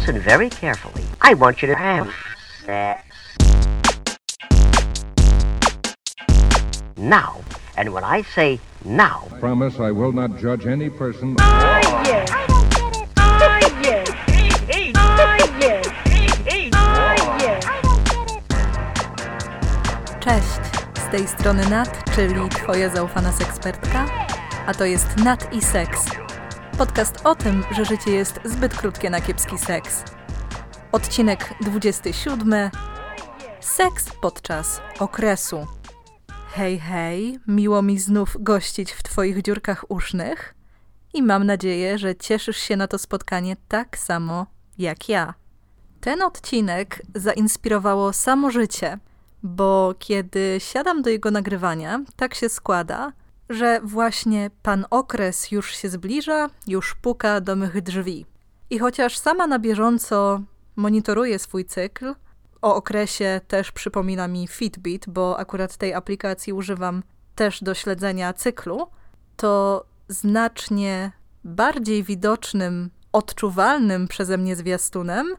listen very carefully. I want you to have sex. Now. And when I say now, Promise I will not judge any person. Cześć, z tej strony Nat, czyli Twoja zaufana sekspertka, a to jest Nat i Seks. Podcast o tym, że życie jest zbyt krótkie na kiepski seks. Odcinek 27. Seks podczas okresu. Hej, hej, miło mi znów gościć w Twoich dziurkach usznych i mam nadzieję, że cieszysz się na to spotkanie tak samo jak ja. Ten odcinek zainspirowało samo życie, bo kiedy siadam do jego nagrywania, tak się składa, że właśnie pan okres już się zbliża, już puka do mych drzwi. I chociaż sama na bieżąco monitoruję swój cykl, o okresie też przypomina mi Fitbit, bo akurat tej aplikacji używam też do śledzenia cyklu, to znacznie bardziej widocznym, odczuwalnym przeze mnie zwiastunem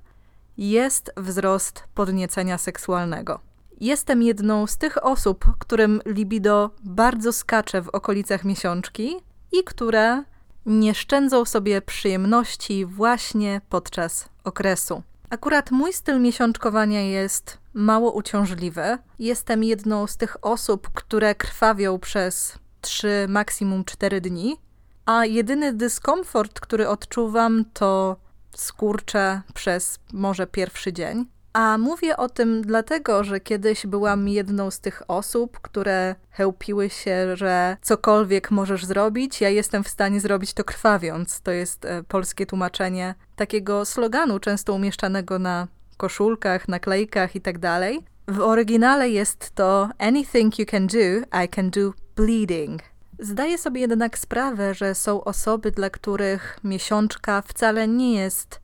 jest wzrost podniecenia seksualnego. Jestem jedną z tych osób, którym libido bardzo skacze w okolicach miesiączki i które nie szczędzą sobie przyjemności właśnie podczas okresu. Akurat mój styl miesiączkowania jest mało uciążliwy. Jestem jedną z tych osób, które krwawią przez 3, maksimum 4 dni, a jedyny dyskomfort, który odczuwam, to skurcze przez może pierwszy dzień. A mówię o tym dlatego, że kiedyś byłam jedną z tych osób, które chełpiły się, że cokolwiek możesz zrobić, ja jestem w stanie zrobić to krwawiąc. To jest e, polskie tłumaczenie takiego sloganu, często umieszczanego na koszulkach, naklejkach itd. Tak w oryginale jest to Anything you can do, I can do bleeding. Zdaję sobie jednak sprawę, że są osoby, dla których miesiączka wcale nie jest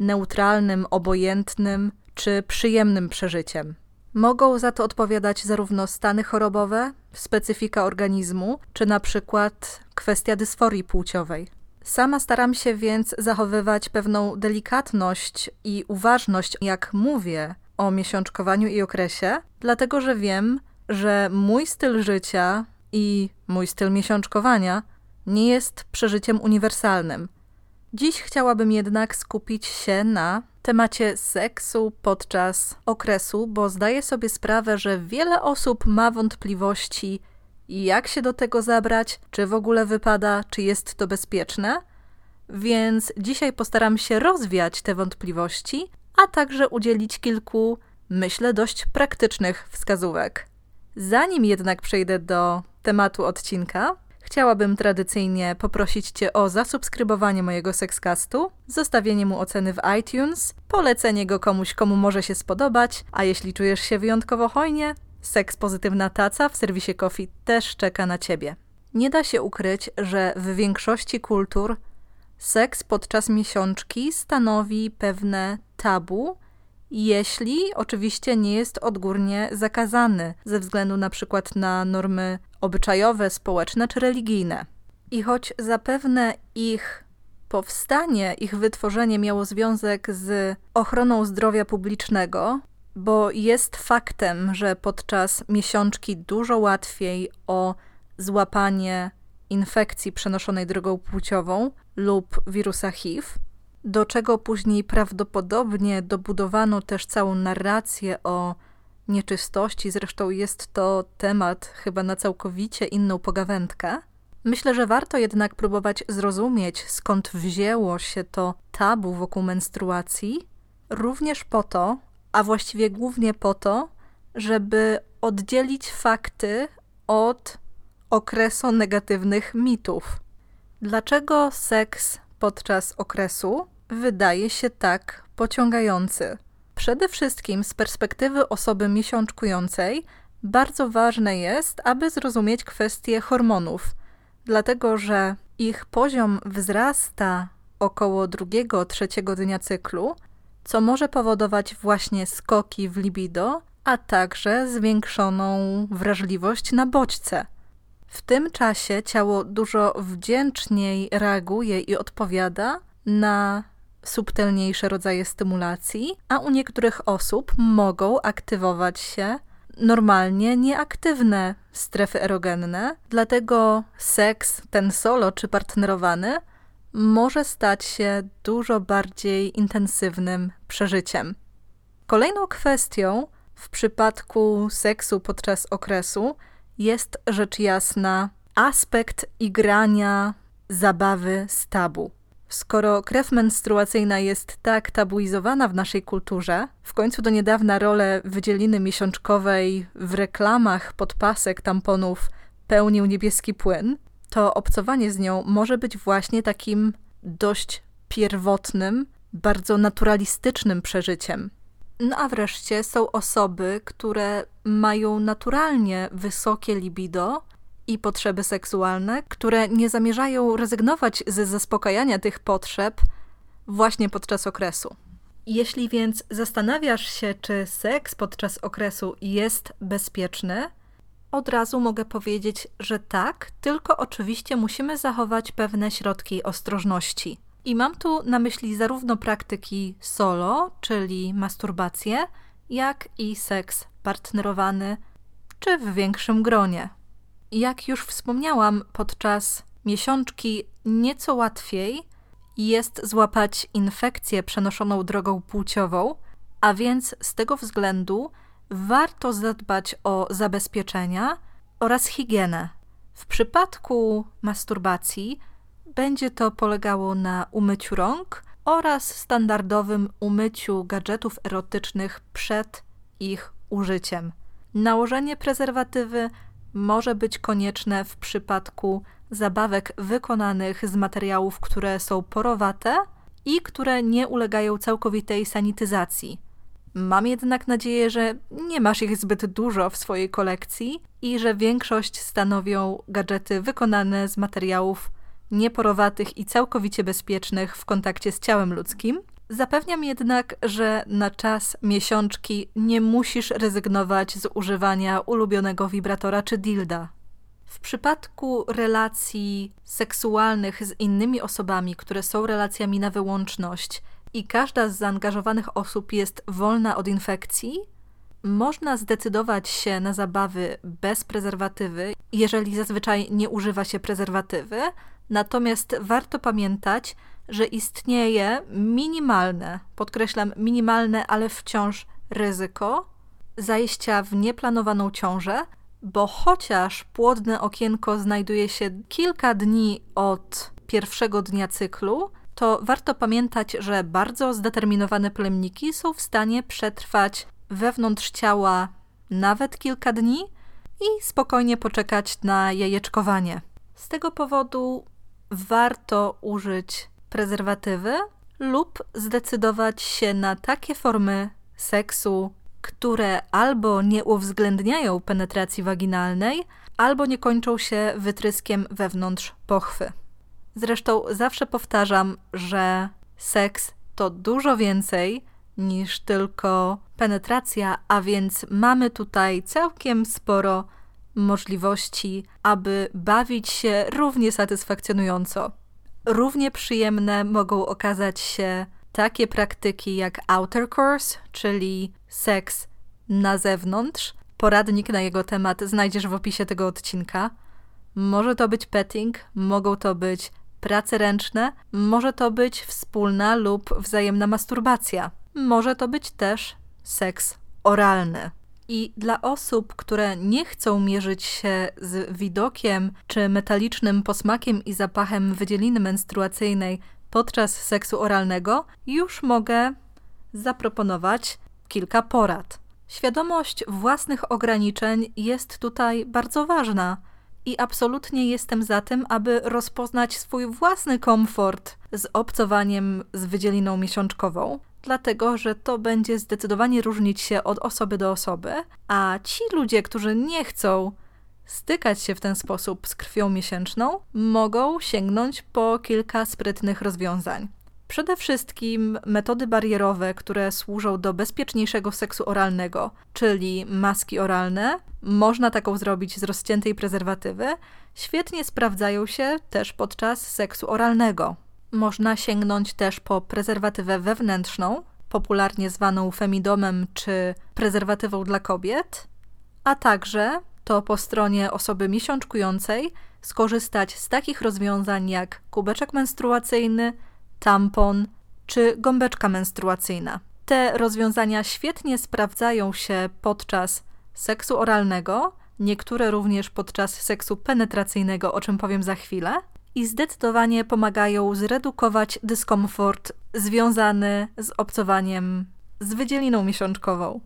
neutralnym, obojętnym czy przyjemnym przeżyciem. Mogą za to odpowiadać zarówno stany chorobowe, specyfika organizmu, czy na przykład kwestia dysforii płciowej. Sama staram się więc zachowywać pewną delikatność i uważność, jak mówię o miesiączkowaniu i okresie, dlatego że wiem, że mój styl życia i mój styl miesiączkowania nie jest przeżyciem uniwersalnym. Dziś chciałabym jednak skupić się na temacie seksu podczas okresu, bo zdaję sobie sprawę, że wiele osób ma wątpliwości, jak się do tego zabrać, czy w ogóle wypada, czy jest to bezpieczne. Więc dzisiaj postaram się rozwiać te wątpliwości, a także udzielić kilku, myślę, dość praktycznych wskazówek. Zanim jednak przejdę do tematu odcinka, chciałabym tradycyjnie poprosić Cię o zasubskrybowanie mojego Sexcastu, zostawienie mu oceny w iTunes, polecenie go komuś, komu może się spodobać, a jeśli czujesz się wyjątkowo hojnie, Seks Pozytywna Taca w serwisie Coffee też czeka na Ciebie. Nie da się ukryć, że w większości kultur seks podczas miesiączki stanowi pewne tabu, jeśli oczywiście nie jest odgórnie zakazany ze względu na przykład na normy obyczajowe, społeczne czy religijne. I choć zapewne ich powstanie, ich wytworzenie miało związek z ochroną zdrowia publicznego, bo jest faktem, że podczas miesiączki dużo łatwiej o złapanie infekcji przenoszonej drogą płciową lub wirusa HIV, do czego później prawdopodobnie dobudowano też całą narrację o nieczystości, zresztą jest to temat chyba na całkowicie inną pogawędkę. Myślę, że warto jednak próbować zrozumieć, skąd wzięło się to tabu wokół menstruacji, również po to, a właściwie głównie po to, żeby oddzielić fakty od okresu negatywnych mitów. Dlaczego seks podczas okresu wydaje się tak pociągający? Przede wszystkim z perspektywy osoby miesiączkującej bardzo ważne jest, aby zrozumieć kwestię hormonów, dlatego że ich poziom wzrasta około drugiego, trzeciego dnia cyklu, co może powodować właśnie skoki w libido, a także zwiększoną wrażliwość na bodźce. W tym czasie ciało dużo wdzięczniej reaguje i odpowiada na subtelniejsze rodzaje stymulacji, a u niektórych osób mogą aktywować się normalnie nieaktywne strefy erogenne, dlatego seks, ten solo czy partnerowany, może stać się dużo bardziej intensywnym przeżyciem. Kolejną kwestią w przypadku seksu podczas okresu jest rzecz jasna aspekt igrania zabawy z tabu. Skoro krew menstruacyjna jest tak tabuizowana w naszej kulturze, w końcu do niedawna rolę wydzieliny miesiączkowej w reklamach podpasek tamponów pełnił niebieski płyn, to obcowanie z nią może być właśnie takim dość pierwotnym, bardzo naturalistycznym przeżyciem. No a wreszcie są osoby, które mają naturalnie wysokie libido i potrzeby seksualne, które nie zamierzają rezygnować ze zaspokajania tych potrzeb właśnie podczas okresu. Jeśli więc zastanawiasz się, czy seks podczas okresu jest bezpieczny, od razu mogę powiedzieć, że tak, tylko oczywiście musimy zachować pewne środki ostrożności. I mam tu na myśli zarówno praktyki solo, czyli masturbację, jak i seks partnerowany czy w większym gronie. Jak już wspomniałam, podczas miesiączki nieco łatwiej jest złapać infekcję przenoszoną drogą płciową, a więc z tego względu warto zadbać o zabezpieczenia oraz higienę. W przypadku masturbacji będzie to polegało na umyciu rąk oraz standardowym umyciu gadżetów erotycznych przed ich użyciem. Nałożenie prezerwatywy może być konieczne w przypadku zabawek wykonanych z materiałów, które są porowate i które nie ulegają całkowitej sanityzacji. Mam jednak nadzieję, że nie masz ich zbyt dużo w swojej kolekcji i że większość stanowią gadżety wykonane z materiałów nieporowatych i całkowicie bezpiecznych w kontakcie z ciałem ludzkim. Zapewniam jednak, że na czas miesiączki nie musisz rezygnować z używania ulubionego wibratora czy dilda. W przypadku relacji seksualnych z innymi osobami, które są relacjami na wyłączność i każda z zaangażowanych osób jest wolna od infekcji, można zdecydować się na zabawy bez prezerwatywy, jeżeli zazwyczaj nie używa się prezerwatywy, natomiast warto pamiętać, że istnieje minimalne, podkreślam minimalne, ale wciąż ryzyko zajścia w nieplanowaną ciążę, bo chociaż płodne okienko znajduje się kilka dni od pierwszego dnia cyklu, to warto pamiętać, że bardzo zdeterminowane plemniki są w stanie przetrwać wewnątrz ciała nawet kilka dni i spokojnie poczekać na jajeczkowanie. Z tego powodu warto użyć prezerwatywy lub zdecydować się na takie formy seksu, które albo nie uwzględniają penetracji waginalnej, albo nie kończą się wytryskiem wewnątrz pochwy. Zresztą zawsze powtarzam, że seks to dużo więcej niż tylko penetracja, a więc mamy tutaj całkiem sporo możliwości, aby bawić się równie satysfakcjonująco. Równie przyjemne mogą okazać się takie praktyki jak outer course, czyli seks na zewnątrz. Poradnik na jego temat znajdziesz w opisie tego odcinka. Może to być petting, mogą to być prace ręczne, może to być wspólna lub wzajemna masturbacja. Może to być też seks oralny. I dla osób, które nie chcą mierzyć się z widokiem czy metalicznym posmakiem i zapachem wydzieliny menstruacyjnej podczas seksu oralnego, już mogę zaproponować kilka porad. Świadomość własnych ograniczeń jest tutaj bardzo ważna i absolutnie jestem za tym, aby rozpoznać swój własny komfort z obcowaniem z wydzieliną miesiączkową, dlatego że to będzie zdecydowanie różnić się od osoby do osoby, a ci ludzie, którzy nie chcą stykać się w ten sposób z krwią miesięczną, mogą sięgnąć po kilka sprytnych rozwiązań. Przede wszystkim metody barierowe, które służą do bezpieczniejszego seksu oralnego, czyli maski oralne, można taką zrobić z rozciętej prezerwatywy, świetnie sprawdzają się też podczas seksu oralnego. Można sięgnąć też po prezerwatywę wewnętrzną, popularnie zwaną femidomem czy prezerwatywą dla kobiet, a także to po stronie osoby miesiączkującej skorzystać z takich rozwiązań jak kubeczek menstruacyjny, tampon czy gąbeczka menstruacyjna. Te rozwiązania świetnie sprawdzają się podczas seksu oralnego, niektóre również podczas seksu penetracyjnego, o czym powiem za chwilę, i zdecydowanie pomagają zredukować dyskomfort związany z obcowaniem z wydzieliną miesiączkową.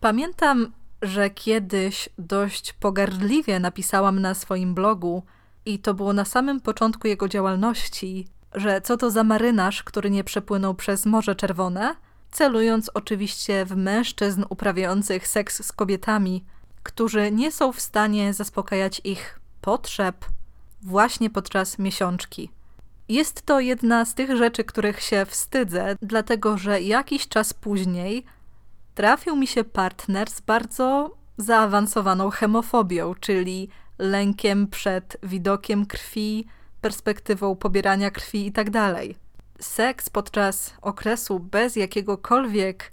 Pamiętam, że kiedyś dość pogardliwie napisałam na swoim blogu, i to było na samym początku jego działalności, że co to za marynarz, który nie przepłynął przez Morze Czerwone, celując oczywiście w mężczyzn uprawiających seks z kobietami, którzy nie są w stanie zaspokajać ich potrzeb właśnie podczas miesiączki. Jest to jedna z tych rzeczy, których się wstydzę, dlatego że jakiś czas później trafił mi się partner z bardzo zaawansowaną hemofobią, czyli lękiem przed widokiem krwi, perspektywą pobierania krwi itd. Tak Seks podczas okresu bez jakiegokolwiek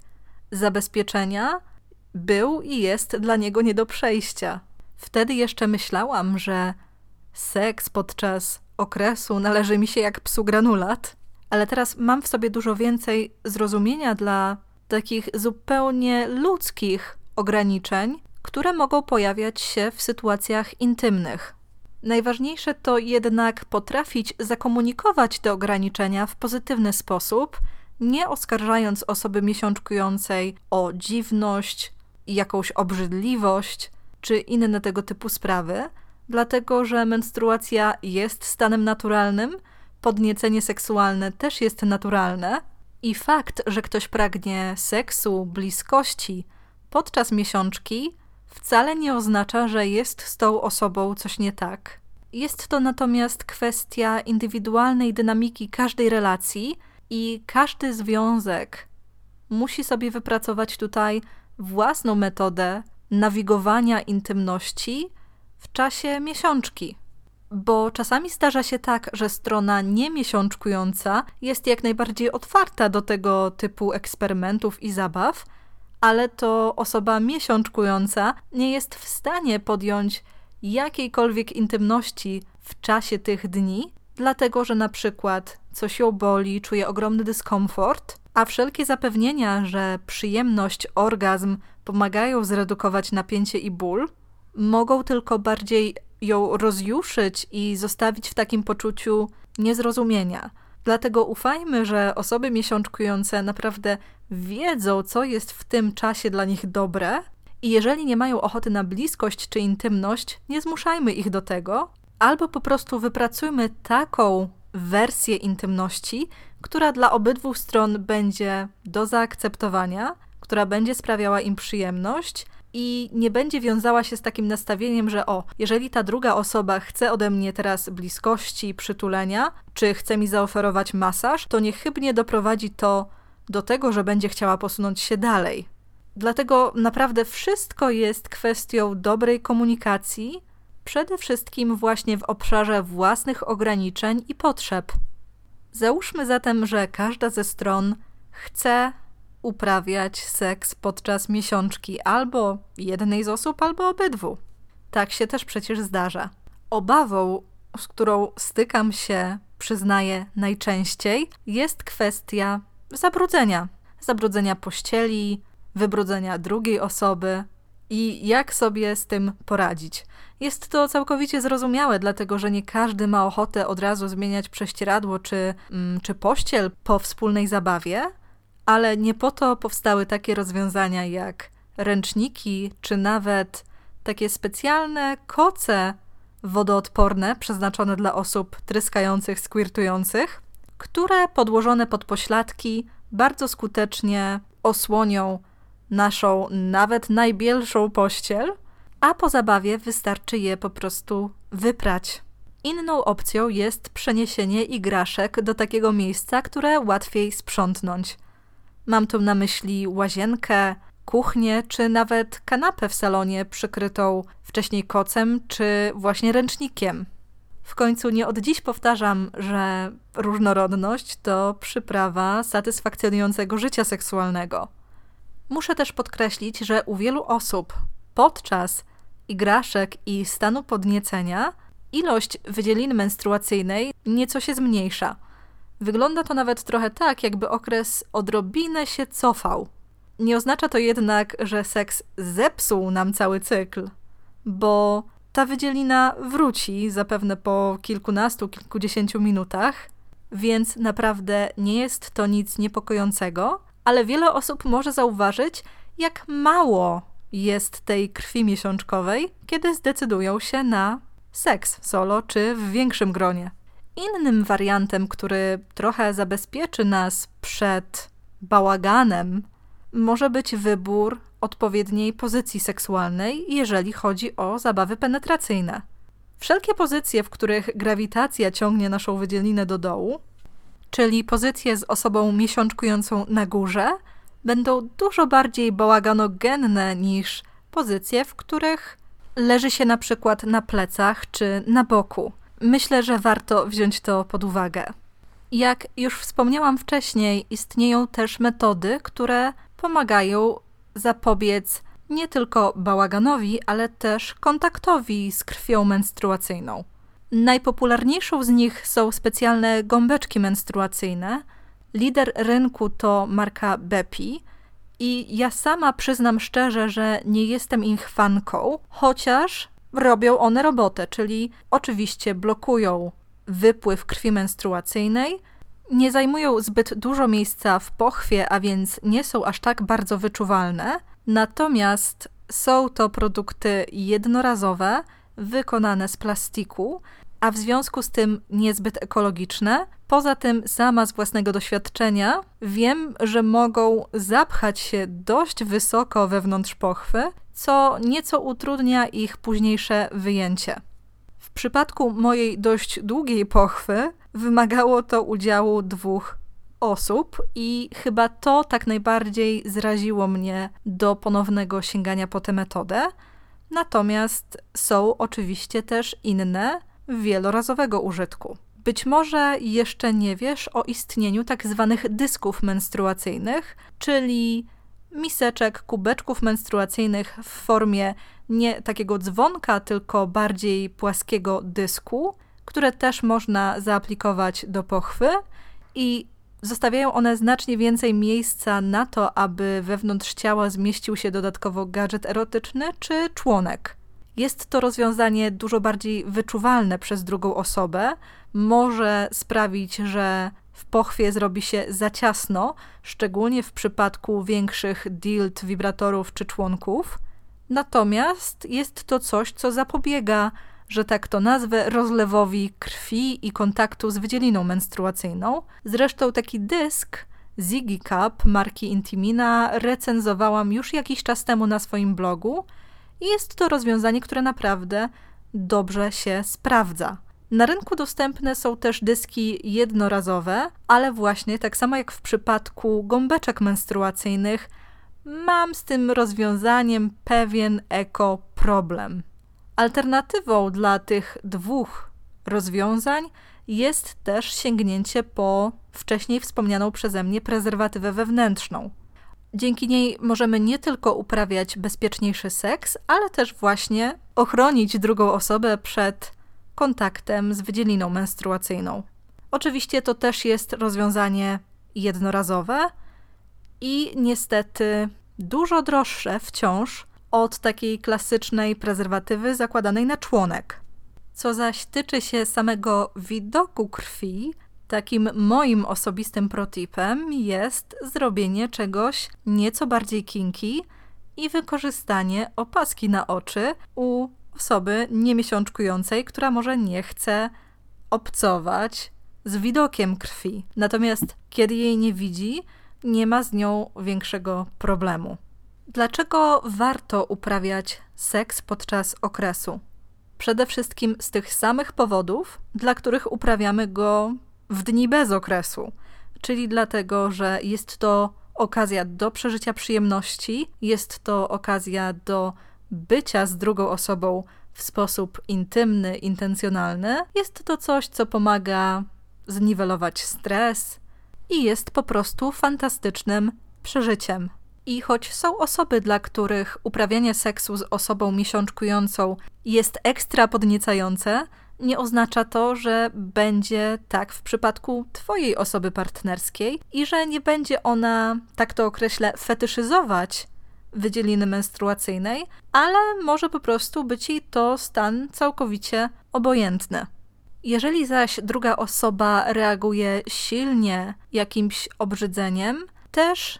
zabezpieczenia był i jest dla niego nie do przejścia. Wtedy jeszcze myślałam, że seks podczas okresu należy mi się jak psu granulat, ale teraz mam w sobie dużo więcej zrozumienia dla takich zupełnie ludzkich ograniczeń, które mogą pojawiać się w sytuacjach intymnych. Najważniejsze to jednak potrafić zakomunikować te ograniczenia w pozytywny sposób, nie oskarżając osoby miesiączkującej o dziwność, jakąś obrzydliwość czy inne tego typu sprawy, dlatego że menstruacja jest stanem naturalnym, podniecenie seksualne też jest naturalne i fakt, że ktoś pragnie seksu, bliskości podczas miesiączki, wcale nie oznacza, że jest z tą osobą coś nie tak. Jest to natomiast kwestia indywidualnej dynamiki każdej relacji i każdy związek musi sobie wypracować tutaj własną metodę nawigowania intymności w czasie miesiączki. Bo czasami zdarza się tak, że strona niemiesiączkująca jest jak najbardziej otwarta do tego typu eksperymentów i zabaw, ale to osoba miesiączkująca nie jest w stanie podjąć jakiejkolwiek intymności w czasie tych dni, dlatego że na przykład coś ją boli, czuje ogromny dyskomfort, a wszelkie zapewnienia, że przyjemność, orgazm pomagają zredukować napięcie i ból, mogą tylko bardziej ją rozjuszyć i zostawić w takim poczuciu niezrozumienia. Dlatego ufajmy, że osoby miesiączkujące naprawdę wiedzą, co jest w tym czasie dla nich dobre, i jeżeli nie mają ochoty na bliskość czy intymność, nie zmuszajmy ich do tego, albo po prostu wypracujmy taką wersję intymności, która dla obydwu stron będzie do zaakceptowania, która będzie sprawiała im przyjemność i nie będzie wiązała się z takim nastawieniem, że o, jeżeli ta druga osoba chce ode mnie teraz bliskości, przytulenia, czy chce mi zaoferować masaż, to niechybnie doprowadzi to do tego, że będzie chciała posunąć się dalej. Dlatego naprawdę wszystko jest kwestią dobrej komunikacji, przede wszystkim właśnie w obszarze własnych ograniczeń i potrzeb. Załóżmy zatem, że każda ze stron chce uprawiać seks podczas miesiączki albo jednej z osób, albo obydwu. Tak się też przecież zdarza. Obawą, z którą stykam się, przyznaję najczęściej, jest kwestia zabrudzenia. Zabrudzenia pościeli, wybrudzenia drugiej osoby i jak sobie z tym poradzić. Jest to całkowicie zrozumiałe, dlatego że nie każdy ma ochotę od razu zmieniać prześcieradło czy, mm, czy pościel po wspólnej zabawie, ale nie po to powstały takie rozwiązania jak ręczniki, czy nawet takie specjalne koce wodoodporne przeznaczone dla osób tryskających, squirtujących, które podłożone pod pośladki bardzo skutecznie osłonią naszą nawet najbielszą pościel, a po zabawie wystarczy je po prostu wyprać. Inną opcją jest przeniesienie igraszek do takiego miejsca, które łatwiej sprzątnąć. Mam tu na myśli łazienkę, kuchnię, czy nawet kanapę w salonie przykrytą wcześniej kocem, czy właśnie ręcznikiem. W końcu nie od dziś powtarzam, że różnorodność to przyprawa satysfakcjonującego życia seksualnego. Muszę też podkreślić, że u wielu osób podczas igraszek i stanu podniecenia ilość wydzieliny menstruacyjnej nieco się zmniejsza. Wygląda to nawet trochę tak, jakby okres odrobinę się cofał. Nie oznacza to jednak, że seks zepsuł nam cały cykl, bo ta wydzielina wróci zapewne po kilkunastu, kilkudziesięciu minutach, więc naprawdę nie jest to nic niepokojącego, ale wiele osób może zauważyć, jak mało jest tej krwi miesiączkowej, kiedy zdecydują się na seks solo czy w większym gronie. Innym wariantem, który trochę zabezpieczy nas przed bałaganem, może być wybór odpowiedniej pozycji seksualnej, jeżeli chodzi o zabawy penetracyjne. Wszelkie pozycje, w których grawitacja ciągnie naszą wydzielinę do dołu, czyli pozycje z osobą miesiączkującą na górze, będą dużo bardziej bałaganogenne niż pozycje, w których leży się na przykład na plecach czy na boku. Myślę, że warto wziąć to pod uwagę. Jak już wspomniałam wcześniej, istnieją też metody, które pomagają zapobiec nie tylko bałaganowi, ale też kontaktowi z krwią menstruacyjną. Najpopularniejszą z nich są specjalne gąbeczki menstruacyjne. Lider rynku to marka Bepi i ja sama przyznam szczerze, że nie jestem ich fanką, chociaż robią one robotę, czyli oczywiście blokują wypływ krwi menstruacyjnej, nie zajmują zbyt dużo miejsca w pochwie, a więc nie są aż tak bardzo wyczuwalne. Natomiast są to produkty jednorazowe, wykonane z plastiku, a w związku z tym niezbyt ekologiczne. Poza tym, sama z własnego doświadczenia wiem, że mogą zapchać się dość wysoko wewnątrz pochwy, co nieco utrudnia ich późniejsze wyjęcie. W przypadku mojej dość długiej pochwy wymagało to udziału dwóch osób i chyba to tak najbardziej zraziło mnie do ponownego sięgania po tę metodę. Natomiast są oczywiście też inne wielorazowego użytku. Być może jeszcze nie wiesz o istnieniu tak zwanych dysków menstruacyjnych, czyli miseczek, kubeczków menstruacyjnych w formie nie takiego dzwonka, tylko bardziej płaskiego dysku, które też można zaaplikować do pochwy i zostawiają one znacznie więcej miejsca na to, aby wewnątrz ciała zmieścił się dodatkowo gadżet erotyczny czy członek. Jest to rozwiązanie dużo bardziej wyczuwalne przez drugą osobę, może sprawić, że w pochwie zrobi się za ciasno, szczególnie w przypadku większych dild, wibratorów czy członków. Natomiast jest to coś, co zapobiega, że tak to nazwę, rozlewowi krwi i kontaktu z wydzieliną menstruacyjną. Zresztą taki dysk Ziggy Cup marki Intimina recenzowałam już jakiś czas temu na swoim blogu i jest to rozwiązanie, które naprawdę dobrze się sprawdza. Na rynku dostępne są też dyski jednorazowe, ale właśnie tak samo jak w przypadku gąbeczek menstruacyjnych, mam z tym rozwiązaniem pewien eko problem. Alternatywą dla tych dwóch rozwiązań jest też sięgnięcie po wcześniej wspomnianą przeze mnie prezerwatywę wewnętrzną. Dzięki niej możemy nie tylko uprawiać bezpieczniejszy seks, ale też właśnie ochronić drugą osobę przed kontaktem z wydzieliną menstruacyjną. Oczywiście to też jest rozwiązanie jednorazowe i niestety dużo droższe wciąż od takiej klasycznej prezerwatywy zakładanej na członek. Co zaś tyczy się samego widoku krwi, takim moim osobistym protipem jest zrobienie czegoś nieco bardziej kinki i wykorzystanie opaski na oczy u osoby niemiesiączkującej, która może nie chce obcować z widokiem krwi. Natomiast kiedy jej nie widzi, nie ma z nią większego problemu. Dlaczego warto uprawiać seks podczas okresu? Przede wszystkim z tych samych powodów, dla których uprawiamy go w dni bez okresu, czyli dlatego, że jest to okazja do przeżycia przyjemności, jest to okazja do bycia z drugą osobą w sposób intymny, intencjonalny, jest to coś, co pomaga zniwelować stres i jest po prostu fantastycznym przeżyciem. I choć są osoby, dla których uprawianie seksu z osobą miesiączkującą jest ekstra podniecające, nie oznacza to, że będzie tak w przypadku Twojej osoby partnerskiej i że nie będzie ona, tak to określę, fetyszyzować wydzieliny menstruacyjnej, ale może po prostu być jej to stan całkowicie obojętny. Jeżeli zaś druga osoba reaguje silnie jakimś obrzydzeniem, też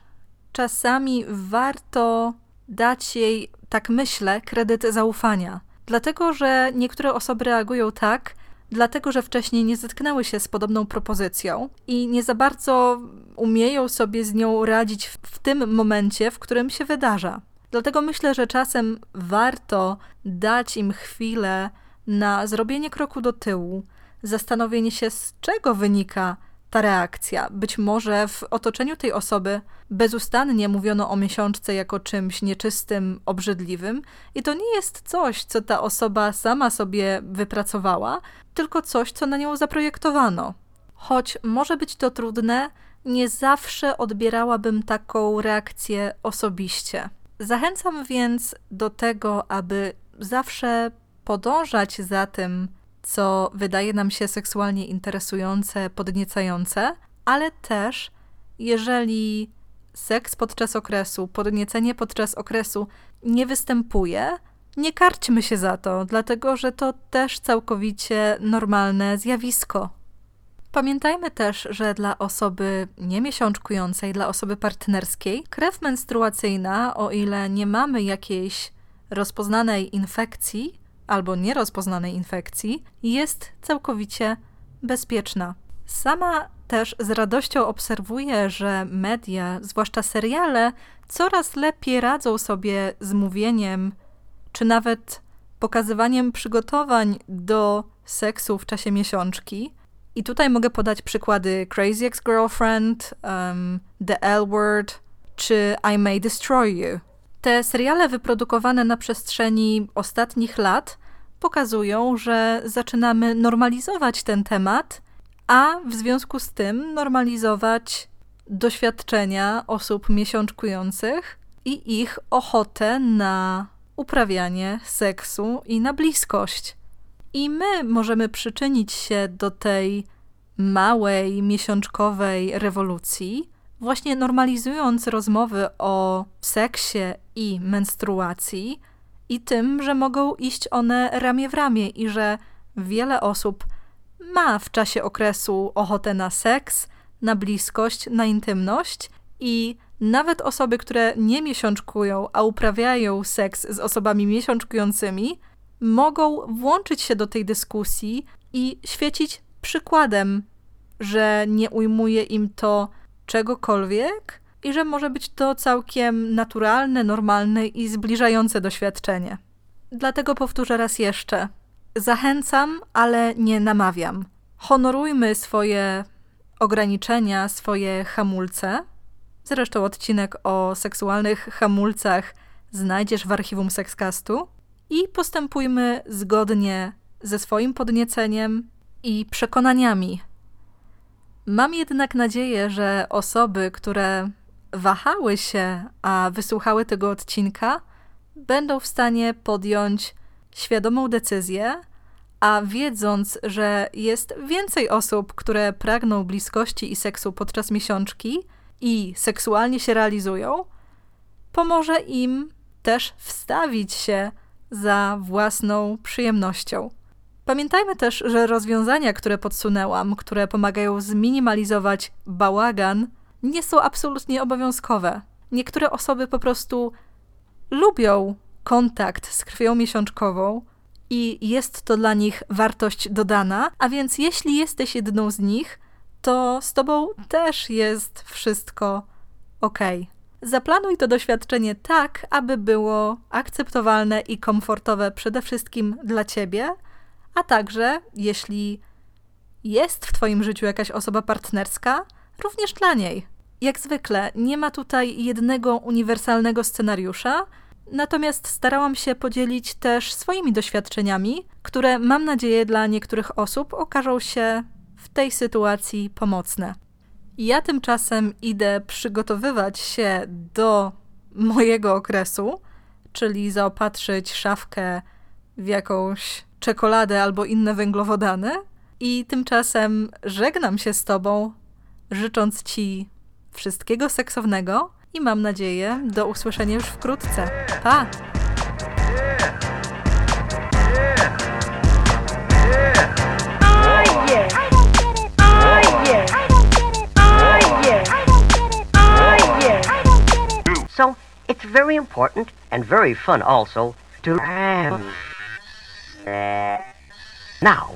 czasami warto dać jej, tak myślę, kredyt zaufania. Dlatego, że niektóre osoby reagują tak, dlatego że wcześniej nie zetknęły się z podobną propozycją i nie za bardzo umieją sobie z nią radzić w, tym momencie, w którym się wydarza. Dlatego myślę, że czasem warto dać im chwilę na zrobienie kroku do tyłu, zastanowienie się, z czego wynika ta reakcja. Być może w otoczeniu tej osoby bezustannie mówiono o miesiączce jako czymś nieczystym, obrzydliwym, i to nie jest coś, co ta osoba sama sobie wypracowała, tylko coś, co na nią zaprojektowano. Choć może być to trudne, nie zawsze odbierałabym taką reakcję osobiście. Zachęcam więc do tego, aby zawsze podążać za tym, co wydaje nam się seksualnie interesujące, podniecające, ale też jeżeli seks podczas okresu, podniecenie podczas okresu nie występuje, nie karćmy się za to, dlatego że to też całkowicie normalne zjawisko. Pamiętajmy też, że dla osoby niemiesiączkującej, dla osoby partnerskiej, krew menstruacyjna, o ile nie mamy jakiejś rozpoznanej infekcji, albo nierozpoznanej infekcji jest całkowicie bezpieczna. Sama też z radością obserwuję, że media, zwłaszcza seriale, coraz lepiej radzą sobie z mówieniem, czy nawet pokazywaniem przygotowań do seksu w czasie miesiączki. I tutaj mogę podać przykłady Crazy Ex-Girlfriend, um, The L Word czy I May Destroy You. Te seriale wyprodukowane na przestrzeni ostatnich lat pokazują, że zaczynamy normalizować ten temat, a w związku z tym normalizować doświadczenia osób miesiączkujących i ich ochotę na uprawianie seksu i na bliskość. I my możemy przyczynić się do tej małej miesiączkowej rewolucji, właśnie normalizując rozmowy o seksie i menstruacji i tym, że mogą iść one ramię w ramię i że wiele osób ma w czasie okresu ochotę na seks, na bliskość, na intymność i nawet osoby, które nie miesiączkują, a uprawiają seks z osobami miesiączkującymi, mogą włączyć się do tej dyskusji i świecić przykładem, że nie ujmuje im to czegokolwiek i że może być to całkiem naturalne, normalne i zbliżające doświadczenie. Dlatego powtórzę raz jeszcze. Zachęcam, ale nie namawiam. Honorujmy swoje ograniczenia, swoje hamulce. Zresztą odcinek o seksualnych hamulcach znajdziesz w archiwum Sexcastu. I postępujmy zgodnie ze swoim podnieceniem i przekonaniami. Mam jednak nadzieję, że osoby, które wahały się, a wysłuchały tego odcinka, będą w stanie podjąć świadomą decyzję, a wiedząc, że jest więcej osób, które pragną bliskości i seksu podczas miesiączki i seksualnie się realizują, pomoże im też wstawić się za własną przyjemnością. Pamiętajmy też, że rozwiązania, które podsunęłam, które pomagają zminimalizować bałagan, nie są absolutnie obowiązkowe. Niektóre osoby po prostu lubią kontakt z krwią miesiączkową i jest to dla nich wartość dodana, a więc jeśli jesteś jedną z nich, to z tobą też jest wszystko ok. Zaplanuj to doświadczenie tak, aby było akceptowalne i komfortowe przede wszystkim dla ciebie, a także jeśli jest w Twoim życiu jakaś osoba partnerska, również dla niej. Jak zwykle, nie ma tutaj jednego uniwersalnego scenariusza Natomiast starałam się podzielić też swoimi doświadczeniami, które mam nadzieję dla niektórych osób okażą się w tej sytuacji pomocne. Ja tymczasem idę przygotowywać się do mojego okresu, czyli zaopatrzyć szafkę w jakąś czekoladę albo inne węglowodany. I tymczasem żegnam się z Tobą, życząc Ci wszystkiego seksownego i mam nadzieję do usłyszenia już wkrótce. Pa! So, it's very important and very fun also to. Now,